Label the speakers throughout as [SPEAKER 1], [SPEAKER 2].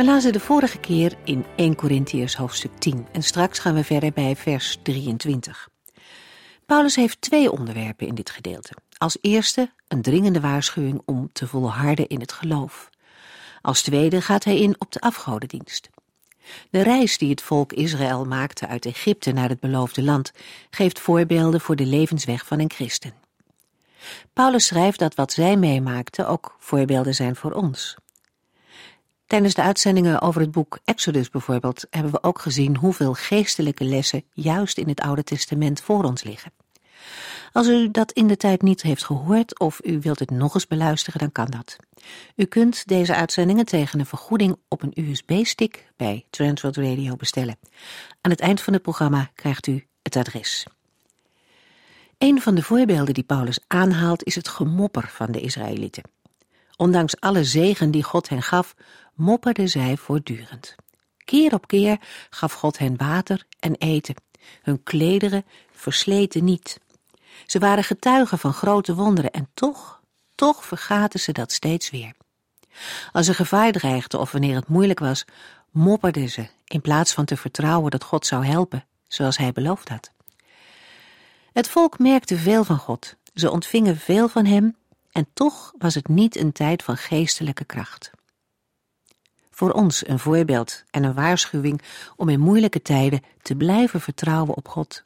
[SPEAKER 1] We lazen de vorige keer in 1 Corinthiërs hoofdstuk 10 en straks gaan we verder bij vers 23. Paulus heeft twee onderwerpen in dit gedeelte. Als eerste een dringende waarschuwing om te volharden in het geloof. Als tweede gaat hij in op de afgodendienst. De reis die het volk Israël maakte uit Egypte naar het beloofde land geeft voorbeelden voor de levensweg van een christen. Paulus schrijft dat wat zij meemaakten ook voorbeelden zijn voor ons. Tijdens de uitzendingen over het boek Exodus bijvoorbeeld hebben we ook gezien hoeveel geestelijke lessen juist in het Oude Testament voor ons liggen. Als u dat in de tijd niet heeft gehoord of u wilt het nog eens beluisteren, dan kan dat. U kunt deze uitzendingen tegen een vergoeding op een USB-stick bij Transworld Radio bestellen. Aan het eind van het programma krijgt u het adres. Een van de voorbeelden die Paulus aanhaalt is het gemopper van de Israëlieten. Ondanks alle zegen die God hen gaf, mopperden zij voortdurend. Keer op keer gaf God hen water en eten. Hun klederen versleten niet. Ze waren getuigen van grote wonderen en toch, toch vergaten ze dat steeds weer. Als er gevaar dreigde of wanneer het moeilijk was, mopperden ze in plaats van te vertrouwen dat God zou helpen, zoals hij beloofd had. Het volk merkte veel van God. Ze ontvingen veel van hem en toch was het niet een tijd van geestelijke kracht. Voor ons een voorbeeld en een waarschuwing om in moeilijke tijden te blijven vertrouwen op God.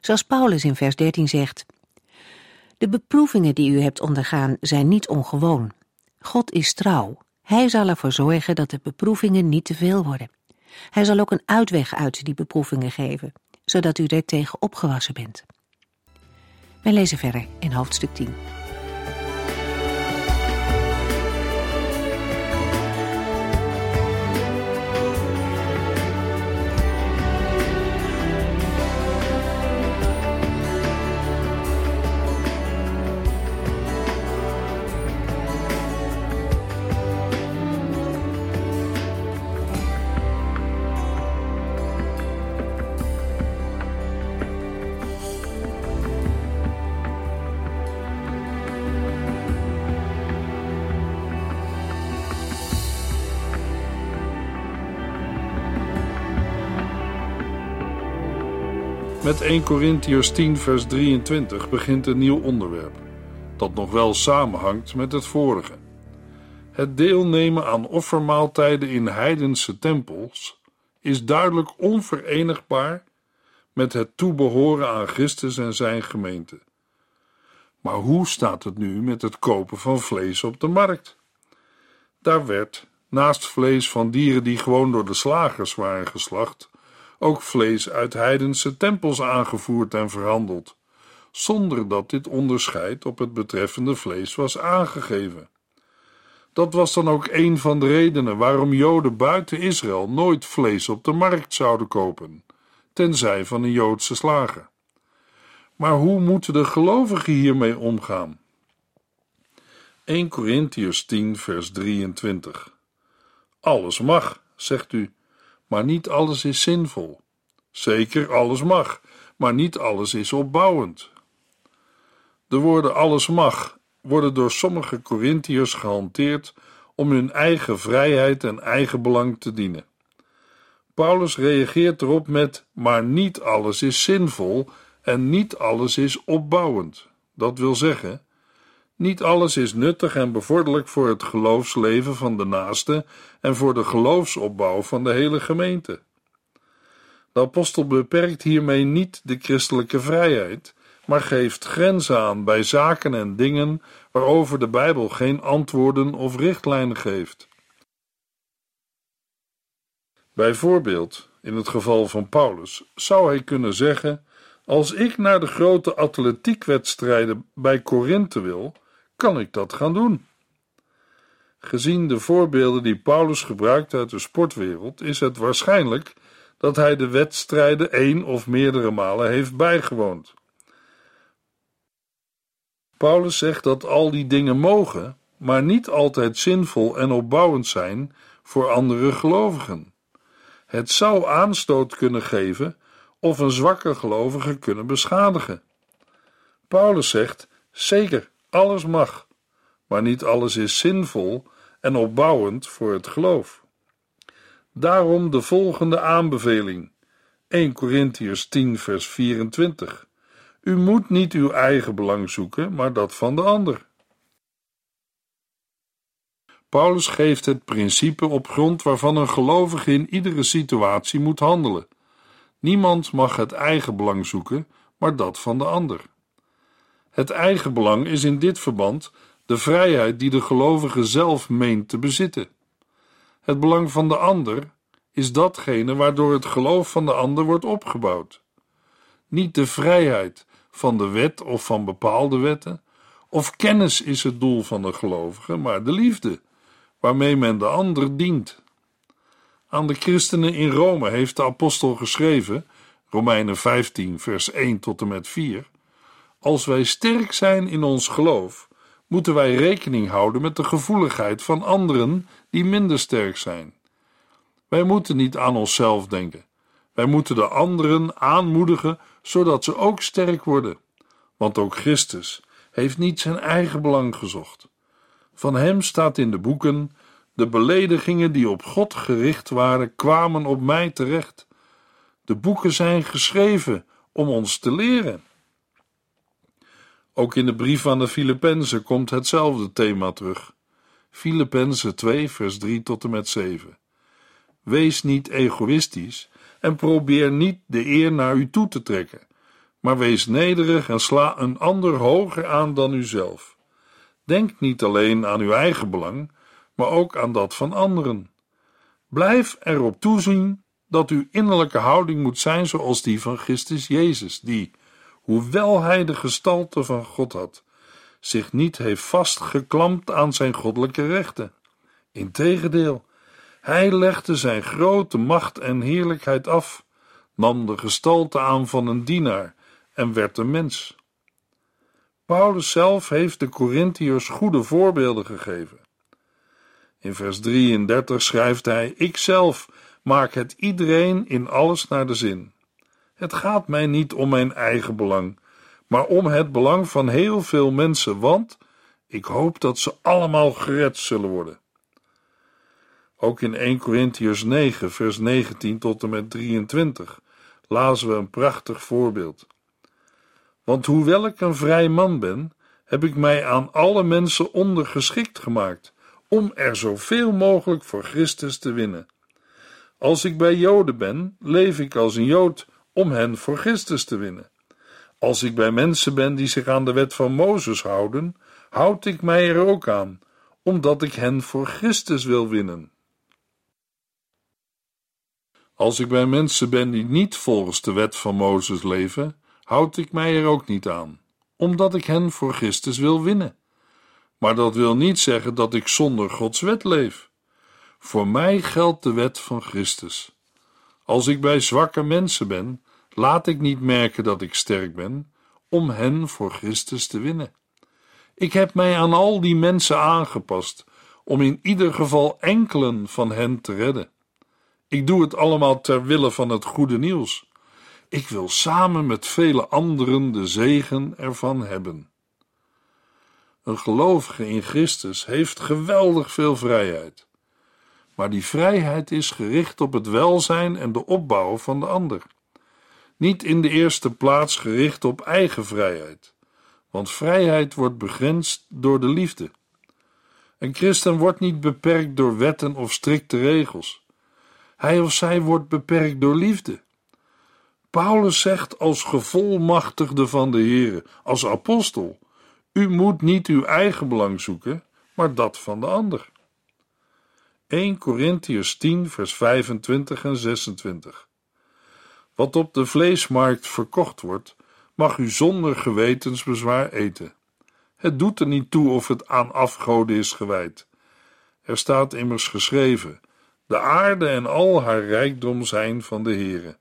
[SPEAKER 1] Zoals Paulus in vers 13 zegt: De beproevingen die u hebt ondergaan zijn niet ongewoon. God is trouw. Hij zal ervoor zorgen dat de beproevingen niet te veel worden. Hij zal ook een uitweg uit die beproevingen geven, zodat u er tegen opgewassen bent. Wij lezen verder in hoofdstuk 10.
[SPEAKER 2] Met 1 Corinthiërs 10 vers 23 begint een nieuw onderwerp, dat nog wel samenhangt met het vorige. Het deelnemen aan offermaaltijden in heidense tempels is duidelijk onverenigbaar met het toebehoren aan Christus en zijn gemeente. Maar hoe staat het nu met het kopen van vlees op de markt? Daar werd, naast vlees van dieren die gewoon door de slagers waren geslacht, ook vlees uit heidense tempels aangevoerd en verhandeld, zonder dat dit onderscheid op het betreffende vlees was aangegeven. Dat was dan ook een van de redenen waarom Joden buiten Israël nooit vlees op de markt zouden kopen, tenzij van een Joodse slager. Maar hoe moeten de gelovigen hiermee omgaan? 1 Corinthiërs 10, vers 23. Alles mag, zegt u, maar niet alles is zinvol. Zeker, alles mag, maar niet alles is opbouwend. De woorden alles mag worden door sommige Corinthiërs gehanteerd om hun eigen vrijheid en eigen belang te dienen. Paulus reageert erop met: maar niet alles is zinvol en niet alles is opbouwend. Dat wil zeggen, niet alles is nuttig en bevorderlijk voor het geloofsleven van de naaste en voor de geloofsopbouw van de hele gemeente. De apostel beperkt hiermee niet de christelijke vrijheid, maar geeft grenzen aan bij zaken en dingen waarover de Bijbel geen antwoorden of richtlijnen geeft. Bijvoorbeeld, in het geval van Paulus, zou hij kunnen zeggen: Als ik naar de grote atletiekwedstrijden bij Korinthe wil, kan ik dat gaan doen. Gezien de voorbeelden die Paulus gebruikt uit de sportwereld, is het waarschijnlijk dat hij de wedstrijden één of meerdere malen heeft bijgewoond. Paulus zegt dat al die dingen mogen, maar niet altijd zinvol en opbouwend zijn voor andere gelovigen. Het zou aanstoot kunnen geven of een zwakke gelovige kunnen beschadigen. Paulus zegt: zeker, alles mag, maar niet alles is zinvol en opbouwend voor het geloof. Daarom de volgende aanbeveling. 1 Corinthians 10, vers 24. U moet niet uw eigen belang zoeken, maar dat van de ander. Paulus geeft het principe op grond waarvan een gelovige in iedere situatie moet handelen. Niemand mag het eigen belang zoeken, maar dat van de ander. Het eigen belang is in dit verband de vrijheid die de gelovige zelf meent te bezitten. Het belang van de ander is datgene waardoor het geloof van de ander wordt opgebouwd. Niet de vrijheid van de wet of van bepaalde wetten, of kennis is het doel van de gelovige, maar de liefde, waarmee men de ander dient. Aan de christenen in Rome heeft de apostel geschreven, Romeinen 15, vers 1 tot en met 4. Als wij sterk zijn in ons geloof, moeten wij rekening houden met de gevoeligheid van anderen die minder sterk zijn. Wij moeten niet aan onszelf denken. Wij moeten de anderen aanmoedigen, zodat ze ook sterk worden. Want ook Christus heeft niet zijn eigen belang gezocht. Van hem staat in de boeken: De beledigingen die op God gericht waren, kwamen op mij terecht. De boeken zijn geschreven om ons te leren. Ook in de brief aan de Filippenzen komt hetzelfde thema terug. Filippenzen 2, vers 3 tot en met 7. Wees niet egoïstisch en probeer niet de eer naar u toe te trekken, maar wees nederig en sla een ander hoger aan dan uzelf. Denk niet alleen aan uw eigen belang, maar ook aan dat van anderen. Blijf erop toezien dat uw innerlijke houding moet zijn zoals die van Christus Jezus, die, hoewel hij de gestalte van God had, zich niet heeft vastgeklampt aan zijn goddelijke rechten. Integendeel, hij legde zijn grote macht en heerlijkheid af, nam de gestalte aan van een dienaar en werd een mens. Paulus zelf heeft de Corinthiërs goede voorbeelden gegeven. In vers 33 schrijft hij: Ik zelf maak het iedereen in alles naar de zin. Het gaat mij niet om mijn eigen belang, maar om het belang van heel veel mensen, want ik hoop dat ze allemaal gered zullen worden. Ook in 1 Corinthians 9, vers 19 tot en met 23 lazen we een prachtig voorbeeld. Want hoewel ik een vrij man ben, heb ik mij aan alle mensen ondergeschikt gemaakt, om er zoveel mogelijk voor Christus te winnen. Als ik bij Joden ben, leef ik als een Jood om hen voor Christus te winnen. Als ik bij mensen ben die zich aan de wet van Mozes houden, houd ik mij er ook aan, omdat ik hen voor Christus wil winnen. Als ik bij mensen ben die niet volgens de wet van Mozes leven, houd ik mij er ook niet aan, omdat ik hen voor Christus wil winnen. Maar dat wil niet zeggen dat ik zonder Gods wet leef. Voor mij geldt de wet van Christus. Als ik bij zwakke mensen ben, laat ik niet merken dat ik sterk ben, om hen voor Christus te winnen. Ik heb mij aan al die mensen aangepast, om in ieder geval enkelen van hen te redden. Ik doe het allemaal ter wille van het goede nieuws. Ik wil samen met vele anderen de zegen ervan hebben. Een gelovige in Christus heeft geweldig veel vrijheid. Maar die vrijheid is gericht op het welzijn en de opbouw van de ander. Niet in de eerste plaats gericht op eigen vrijheid, want vrijheid wordt begrensd door de liefde. Een christen wordt niet beperkt door wetten of strikte regels. Hij of zij wordt beperkt door liefde. Paulus zegt als gevolmachtigde van de Heere, als apostel: U moet niet uw eigen belang zoeken, maar dat van de ander. 1 Corinthians 10, vers 25 en 26. Wat op de vleesmarkt verkocht wordt, mag u zonder gewetensbezwaar eten. Het doet er niet toe of het aan afgoden is gewijd. Er staat immers geschreven: De aarde en al haar rijkdom zijn van de Heere.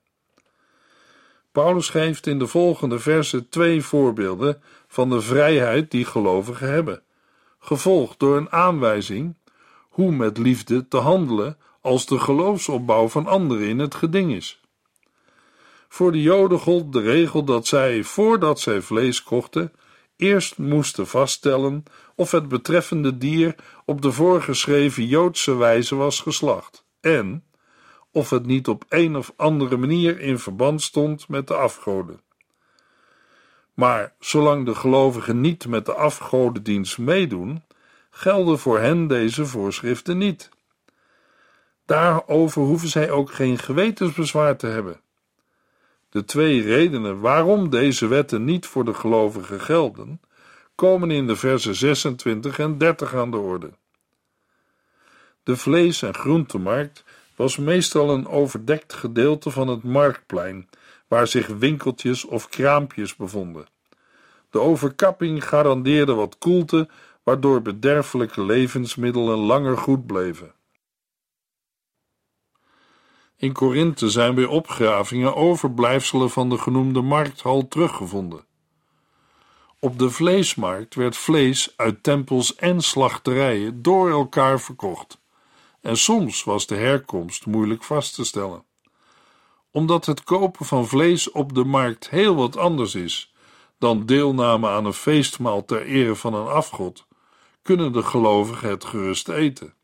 [SPEAKER 2] Paulus geeft in de volgende versen twee voorbeelden van de vrijheid die gelovigen hebben, gevolgd door een aanwijzing hoe met liefde te handelen als de geloofsopbouw van anderen in het geding is. Voor de Joden gold de regel dat zij, voordat zij vlees kochten, eerst moesten vaststellen of het betreffende dier op de voorgeschreven Joodse wijze was geslacht en of het niet op een of andere manier in verband stond met de afgoden. Maar zolang de gelovigen niet met de afgodendienst meedoen, gelden voor hen deze voorschriften niet. Daarover hoeven zij ook geen gewetensbezwaar te hebben. De twee redenen waarom deze wetten niet voor de gelovigen gelden, komen in de versen 26 en 30 aan de orde. De vlees- en groentemarkt was meestal een overdekt gedeelte van het marktplein, waar zich winkeltjes of kraampjes bevonden. De overkapping garandeerde wat koelte, waardoor bederfelijke levensmiddelen langer goed bleven. In Korinthe zijn bij opgravingen overblijfselen van de genoemde markthal teruggevonden. Op de vleesmarkt werd vlees uit tempels en slachterijen door elkaar verkocht, en soms was de herkomst moeilijk vast te stellen. Omdat het kopen van vlees op de markt heel wat anders is dan deelname aan een feestmaal ter ere van een afgod, kunnen de gelovigen het gerust eten.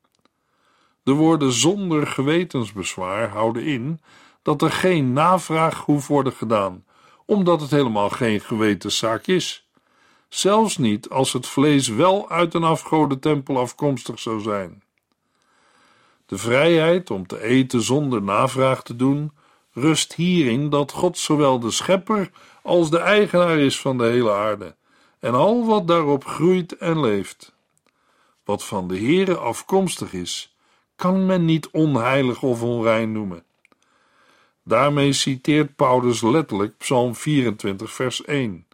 [SPEAKER 2] De woorden zonder gewetensbezwaar houden in dat er geen navraag hoeft worden gedaan, omdat het helemaal geen gewetenszaak is. Zelfs niet als het vlees wel uit een afgodentempel afkomstig zou zijn. De vrijheid om te eten zonder navraag te doen, rust hierin dat God zowel de schepper als de eigenaar is van de hele aarde en al wat daarop groeit en leeft. Wat van de Heere afkomstig is, kan men niet onheilig of onrein noemen. Daarmee citeert Paulus letterlijk Psalm 24, vers 1.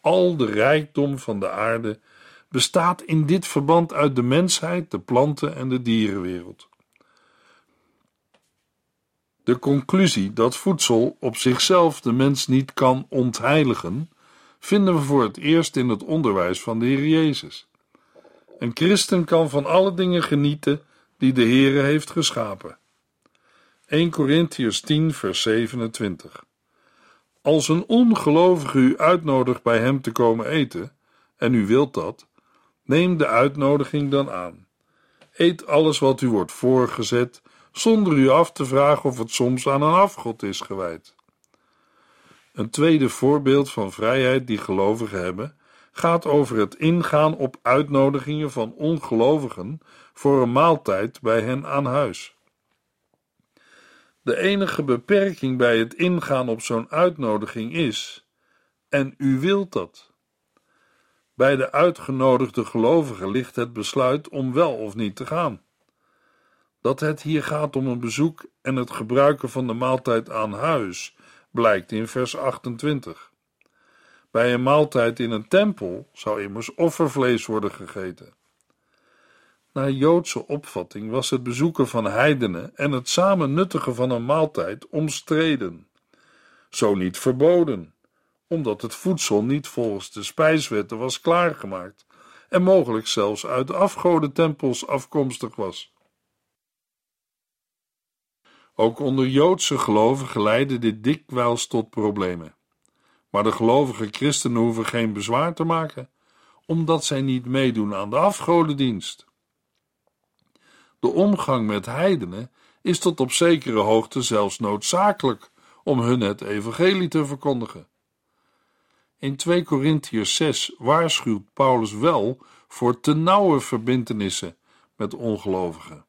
[SPEAKER 2] Al de rijkdom van de aarde bestaat in dit verband uit de mensheid, de planten en de dierenwereld. De conclusie dat voedsel op zichzelf de mens niet kan ontheiligen, vinden we voor het eerst in het onderwijs van de Heer Jezus. Een christen kan van alle dingen genieten die de Heere heeft geschapen. 1 Corinthians 10 vers 27 Als een ongelovige u uitnodigt bij hem te komen eten, en u wilt dat, neem de uitnodiging dan aan. Eet alles wat u wordt voorgezet, zonder u af te vragen of het soms aan een afgod is gewijd. Een tweede voorbeeld van vrijheid die gelovigen hebben, gaat over het ingaan op uitnodigingen van ongelovigen voor een maaltijd bij hen aan huis. De enige beperking bij het ingaan op zo'n uitnodiging is: en u wilt dat. Bij de uitgenodigde gelovigen ligt het besluit om wel of niet te gaan. Dat het hier gaat om een bezoek en het gebruiken van de maaltijd aan huis blijkt in vers 28. Bij een maaltijd in een tempel zou immers offervlees worden gegeten. Naar Joodse opvatting was het bezoeken van heidenen en het samen nuttigen van een maaltijd omstreden. Zo niet verboden, omdat het voedsel niet volgens de spijswetten was klaargemaakt en mogelijk zelfs uit de afgodentempels afkomstig was. Ook onder Joodse gelovigen leidde dit dikwijls tot problemen. Maar de gelovige christenen hoeven geen bezwaar te maken, omdat zij niet meedoen aan de afgodendienst. De omgang met heidenen is tot op zekere hoogte zelfs noodzakelijk om hun het evangelie te verkondigen. In 2 Korintiërs 6 waarschuwt Paulus wel voor te nauwe verbintenissen met ongelovigen.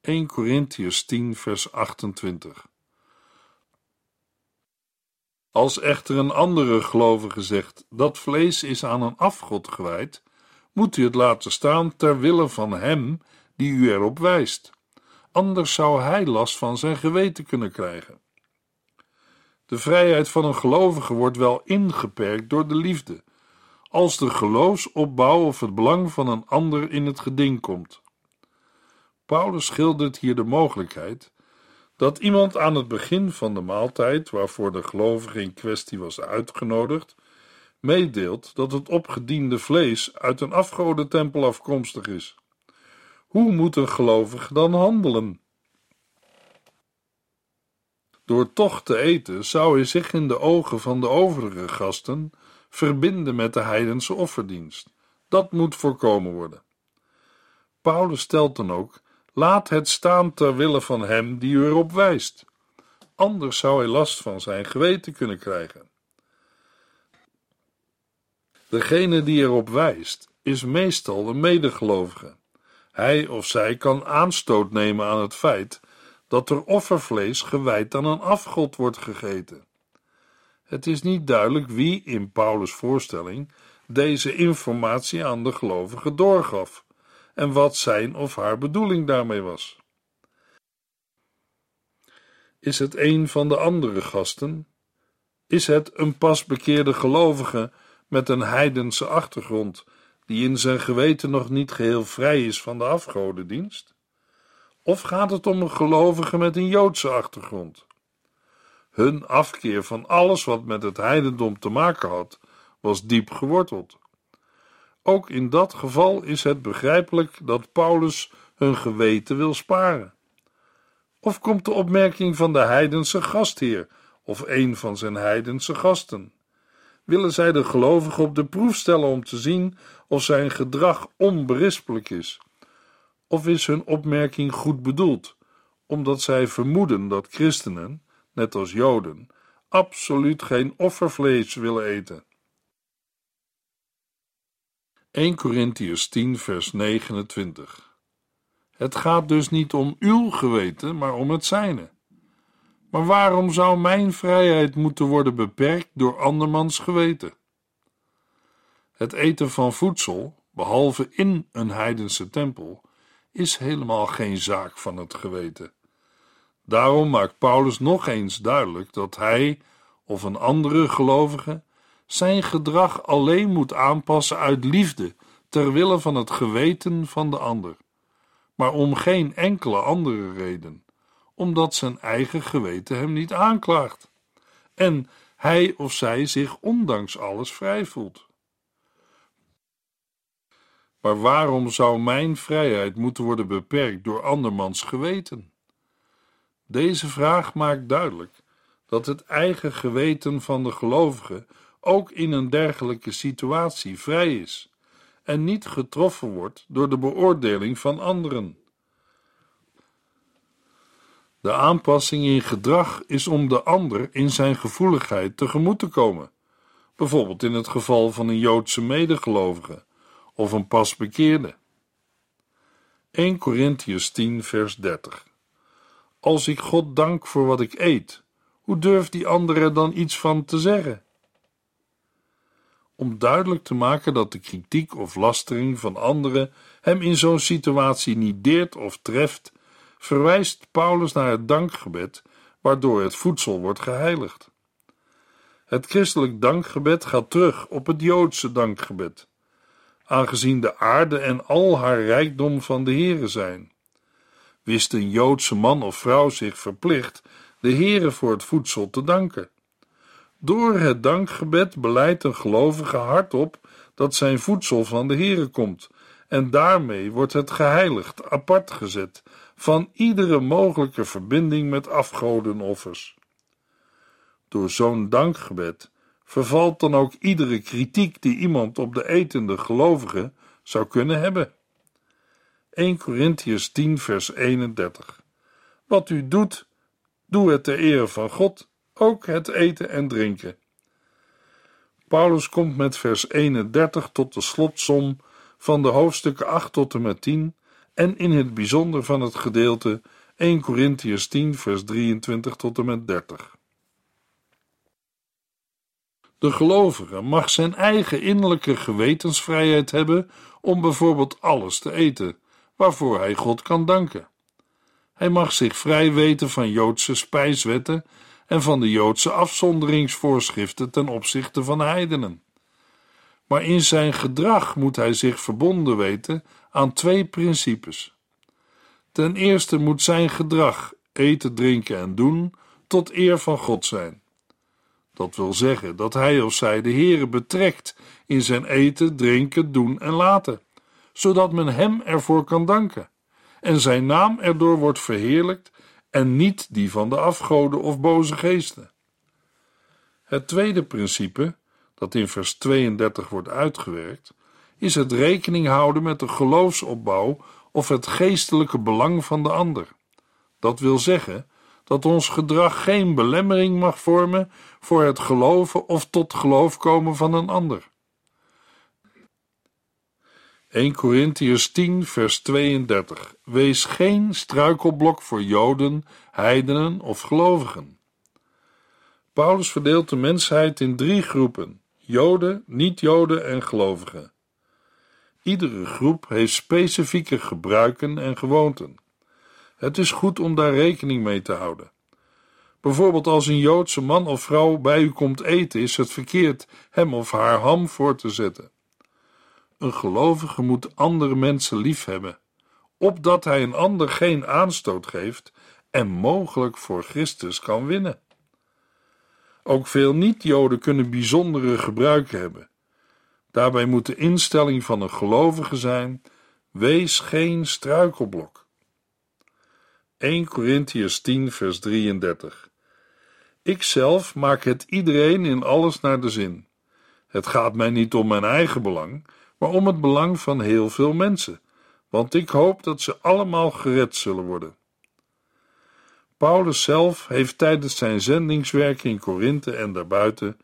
[SPEAKER 2] 1 Korintiërs 10 vers 28 Als echter een andere gelovige zegt dat vlees is aan een afgod gewijd, moet u het laten staan ter wille van hem die u erop wijst. Anders zou hij last van zijn geweten kunnen krijgen. De vrijheid van een gelovige wordt wel ingeperkt door de liefde, als de geloofsopbouw of het belang van een ander in het geding komt. Paulus schildert hier de mogelijkheid dat iemand aan het begin van de maaltijd, waarvoor de gelovige in kwestie was uitgenodigd, meedeelt dat het opgediende vlees uit een afgodentempel afkomstig is. Hoe moet een gelovige dan handelen? Door toch te eten zou hij zich in de ogen van de overige gasten verbinden met de heidense offerdienst. Dat moet voorkomen worden. Paulus stelt dan ook: laat het staan ter wille van hem die u erop wijst. Anders zou hij last van zijn geweten kunnen krijgen. Degene die erop wijst, is meestal een medegelovige. Hij of zij kan aanstoot nemen aan het feit dat er offervlees gewijd aan een afgod wordt gegeten. Het is niet duidelijk wie in Paulus' voorstelling deze informatie aan de gelovigen doorgaf en wat zijn of haar bedoeling daarmee was. Is het een van de andere gasten? Is het een pasbekeerde gelovige met een heidense achtergrond, die in zijn geweten nog niet geheel vrij is van de afgodendienst? Of gaat het om een gelovige met een Joodse achtergrond? Hun afkeer van alles wat met het heidendom te maken had, was diep geworteld. Ook in dat geval is het begrijpelijk dat Paulus hun geweten wil sparen. Of komt de opmerking van de heidense gastheer of een van zijn heidense gasten? Willen zij de gelovigen op de proef stellen om te zien of zijn gedrag onberispelijk is? Of is hun opmerking goed bedoeld, omdat zij vermoeden dat christenen, net als Joden, absoluut geen offervlees willen eten? 1 Corinthians 10, vers 29. Het gaat dus niet om uw geweten, maar om het zijne. Maar waarom zou mijn vrijheid moeten worden beperkt door andermans geweten? Het eten van voedsel, behalve in een heidense tempel, is helemaal geen zaak van het geweten. Daarom maakt Paulus nog eens duidelijk dat hij of een andere gelovige zijn gedrag alleen moet aanpassen uit liefde ter wille van het geweten van de ander, maar om geen enkele andere reden, omdat zijn eigen geweten hem niet aanklaagt en hij of zij zich ondanks alles vrij voelt. Maar waarom zou mijn vrijheid moeten worden beperkt door andermans geweten? Deze vraag maakt duidelijk dat het eigen geweten van de gelovige ook in een dergelijke situatie vrij is en niet getroffen wordt door de beoordeling van anderen. De aanpassing in gedrag is om de ander in zijn gevoeligheid tegemoet te komen, bijvoorbeeld in het geval van een Joodse medegelovige of een pasbekeerde. 1 Corinthians 10, vers 30. Als ik God dank voor wat ik eet, hoe durft die andere dan iets van te zeggen? Om duidelijk te maken dat de kritiek of lastering van anderen hem in zo'n situatie niet deert of treft, verwijst Paulus naar het dankgebed, waardoor het voedsel wordt geheiligd. Het christelijk dankgebed gaat terug op het Joodse dankgebed aangezien de aarde en al haar rijkdom van de Heere zijn. Wist een Joodse man of vrouw zich verplicht de Heere voor het voedsel te danken. Door het dankgebed beleidt een gelovige hardop dat zijn voedsel van de Heere komt, en daarmee wordt het geheiligd, apart gezet van iedere mogelijke verbinding met afgodenoffers. Door zo'n dankgebed vervalt dan ook iedere kritiek die iemand op de etende gelovige zou kunnen hebben. 1 Corinthians 10, vers 31. Wat u doet, doe het ter ere van God, ook het eten en drinken. Paulus komt met vers 31 tot de slotsom van de hoofdstukken 8 tot en met 10 en in het bijzonder van het gedeelte 1 Corinthians 10, vers 23 tot en met 30. De gelovige mag zijn eigen innerlijke gewetensvrijheid hebben om bijvoorbeeld alles te eten, waarvoor hij God kan danken. Hij mag zich vrij weten van Joodse spijswetten en van de Joodse afzonderingsvoorschriften ten opzichte van heidenen. Maar in zijn gedrag moet hij zich verbonden weten aan twee principes. Ten eerste moet zijn gedrag, eten, drinken en doen, tot eer van God zijn. Dat wil zeggen dat hij of zij de Heere betrekt in zijn eten, drinken, doen en laten, zodat men hem ervoor kan danken en zijn naam erdoor wordt verheerlijkt en niet die van de afgoden of boze geesten. Het tweede principe, dat in vers 32 wordt uitgewerkt, is het rekening houden met de geloofsopbouw of het geestelijke belang van de ander. Dat wil zeggen dat ons gedrag geen belemmering mag vormen voor het geloven of tot geloof komen van een ander. 1 Corinthians 10, vers 32. Wees geen struikelblok voor Joden, heidenen of gelovigen. Paulus verdeelt de mensheid in drie groepen: Joden, niet-Joden en gelovigen. Iedere groep heeft specifieke gebruiken en gewoonten. Het is goed om daar rekening mee te houden. Bijvoorbeeld als een Joodse man of vrouw bij u komt eten, is het verkeerd hem of haar ham voor te zetten. Een gelovige moet andere mensen liefhebben, opdat hij een ander geen aanstoot geeft en mogelijk voor Christus kan winnen. Ook veel niet-Joden kunnen bijzondere gebruiken hebben. Daarbij moet de instelling van een gelovige zijn: wees geen struikelblok. 1 Corinthians 10, vers 33. Ikzelf maak het iedereen in alles naar de zin. Het gaat mij niet om mijn eigen belang, maar om het belang van heel veel mensen, want ik hoop dat ze allemaal gered zullen worden. Paulus zelf heeft tijdens zijn zendingswerk in Korinthe en daarbuiten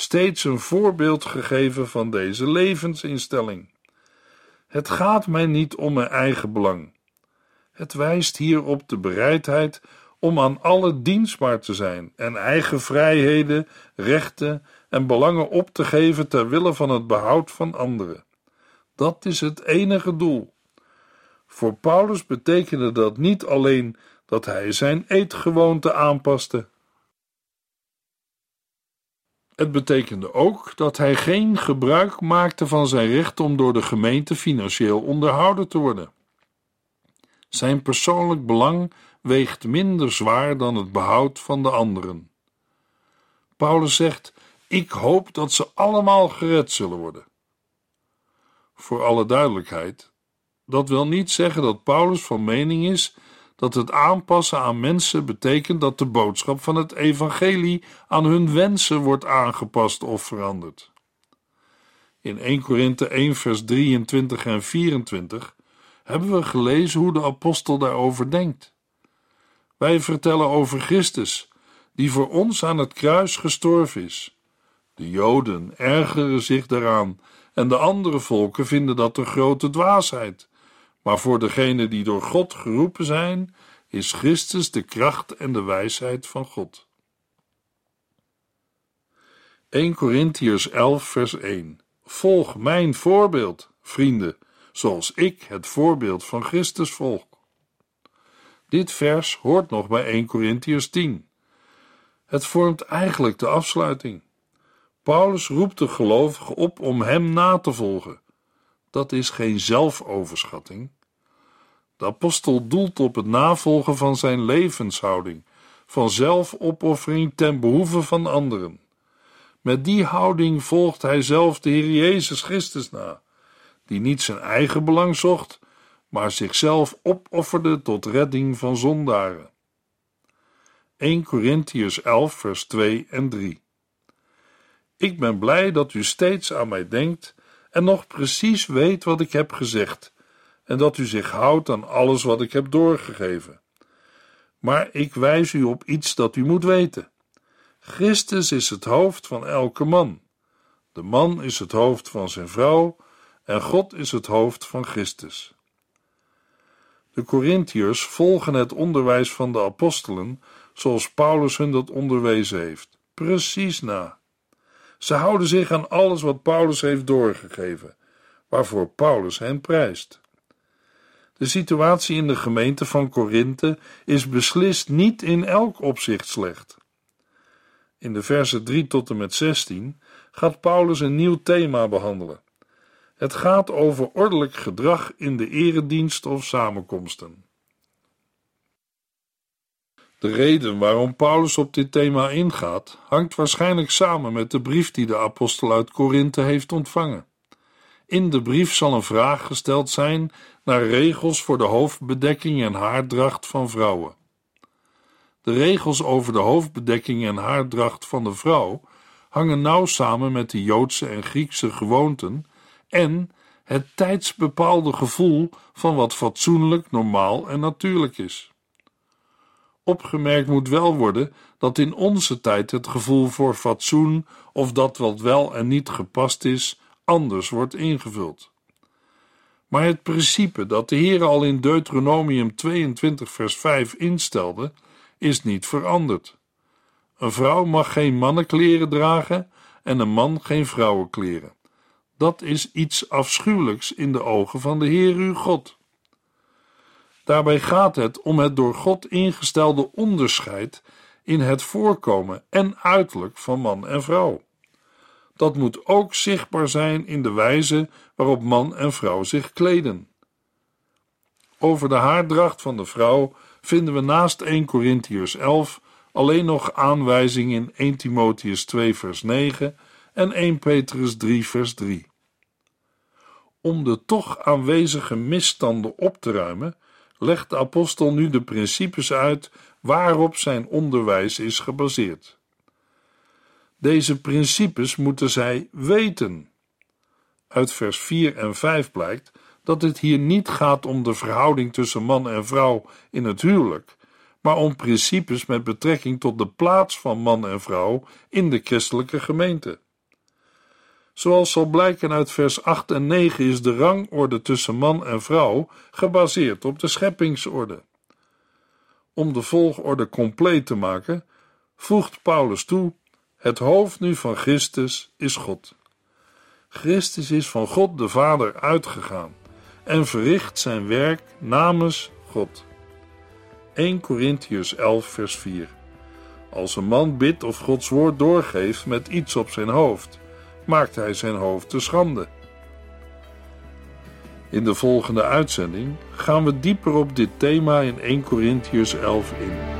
[SPEAKER 2] steeds een voorbeeld gegeven van deze levensinstelling. Het gaat mij niet om mijn eigen belang. Het wijst hier op de bereidheid om aan alle dienstbaar te zijn en eigen vrijheden, rechten en belangen op te geven ter wille van het behoud van anderen. Dat is het enige doel. Voor Paulus betekende dat niet alleen dat hij zijn eetgewoonte aanpaste. Het betekende ook dat hij geen gebruik maakte van zijn recht om door de gemeente financieel onderhouden te worden. Zijn persoonlijk belang weegt minder zwaar dan het behoud van de anderen. Paulus zegt: Ik hoop dat ze allemaal gered zullen worden voor alle duidelijkheid. Dat wil niet zeggen dat Paulus van mening is dat het aanpassen aan mensen betekent dat de boodschap van het evangelie aan hun wensen wordt aangepast of veranderd. In 1 Korinthe 1 vers 23 en 24 hebben we gelezen hoe de apostel daarover denkt. Wij vertellen over Christus, die voor ons aan het kruis gestorven is. De Joden ergeren zich daaraan en de andere volken vinden dat een grote dwaasheid. Maar voor degenen die door God geroepen zijn, is Christus de kracht en de wijsheid van God. 1 Corinthiërs 11 vers 1 Volg mijn voorbeeld, vrienden, zoals ik het voorbeeld van Christus volg. Dit vers hoort nog bij 1 Corinthiërs 10. Het vormt eigenlijk de afsluiting. Paulus roept de gelovigen op om hem na te volgen. Dat is geen zelfoverschatting. De apostel doelt op het navolgen van zijn levenshouding, van zelfopoffering ten behoeve van anderen. Met die houding volgt hij zelf de Heer Jezus Christus na, die niet zijn eigen belang zocht, maar zichzelf opofferde tot redding van zondaren. 1 Corinthians 11, vers 2 en 3. Ik ben blij dat u steeds aan mij denkt en nog precies weet wat ik heb gezegd, en dat u zich houdt aan alles wat ik heb doorgegeven. Maar ik wijs u op iets dat u moet weten. Christus is het hoofd van elke man. De man is het hoofd van zijn vrouw en God is het hoofd van Christus. De Corinthiërs volgen het onderwijs van de apostelen zoals Paulus hun dat onderwezen heeft, precies na. Ze houden zich aan alles wat Paulus heeft doorgegeven, waarvoor Paulus hen prijst. De situatie in de gemeente van Korinthe is beslist niet in elk opzicht slecht. In de versen 3 tot en met 16 gaat Paulus een nieuw thema behandelen. Het gaat over ordelijk gedrag in de eredienst of samenkomsten. De reden waarom Paulus op dit thema ingaat, hangt waarschijnlijk samen met de brief die de apostel uit Korinthe heeft ontvangen. In de brief zal een vraag gesteld zijn naar regels voor de hoofdbedekking en haardracht van vrouwen. De regels over de hoofdbedekking en haardracht van de vrouw hangen nauw samen met de Joodse en Griekse gewoonten en het tijdsbepaalde gevoel van wat fatsoenlijk, normaal en natuurlijk is. Opgemerkt moet wel worden dat in onze tijd het gevoel voor fatsoen of dat wat wel en niet gepast is, anders wordt ingevuld. Maar het principe dat de Heer al in Deuteronomium 22 vers 5 instelde, is niet veranderd. Een vrouw mag geen mannenkleren dragen en een man geen vrouwenkleren. Dat is iets afschuwelijks in de ogen van de Heer uw God. Daarbij gaat het om het door God ingestelde onderscheid in het voorkomen en uiterlijk van man en vrouw. Dat moet ook zichtbaar zijn in de wijze waarop man en vrouw zich kleden. Over de haardracht van de vrouw vinden we naast 1 Corinthiërs 11 alleen nog aanwijzing in 1 Timotheus 2 vers 9 en 1 Petrus 3 vers 3. Om de toch aanwezige misstanden op te ruimen, legt de apostel nu de principes uit waarop zijn onderwijs is gebaseerd. Deze principes moeten zij weten. Uit vers 4 en 5 blijkt dat het hier niet gaat om de verhouding tussen man en vrouw in het huwelijk, maar om principes met betrekking tot de plaats van man en vrouw in de christelijke gemeente. Zoals zal blijken uit vers 8 en 9 is de rangorde tussen man en vrouw gebaseerd op de scheppingsorde. Om de volgorde compleet te maken, voegt Paulus toe: het hoofd nu van Christus is God. Christus is van God de Vader uitgegaan en verricht zijn werk namens God. 1 Corinthians 11, vers 4. Als een man bidt of Gods woord doorgeeft met iets op zijn hoofd, maakt hij zijn hoofd te schande. In de volgende uitzending gaan we dieper op dit thema in 1 Corinthians 11 in.